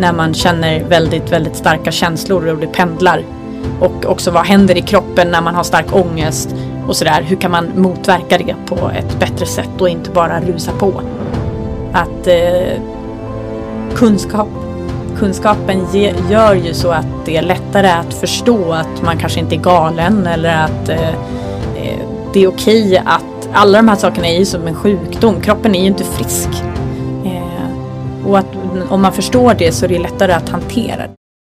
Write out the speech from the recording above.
när man känner väldigt, väldigt starka känslor och det pendlar. Och också vad händer i kroppen när man har stark ångest och sådär. Hur kan man motverka det på ett bättre sätt och inte bara rusa på? Att eh, kunskap, kunskapen ge, gör ju så att det är lättare att förstå att man kanske inte är galen eller att eh, eh det är okej att alla de här sakerna är ju som en sjukdom. Kroppen är ju inte frisk. Och att om man förstår det så är det lättare att hantera.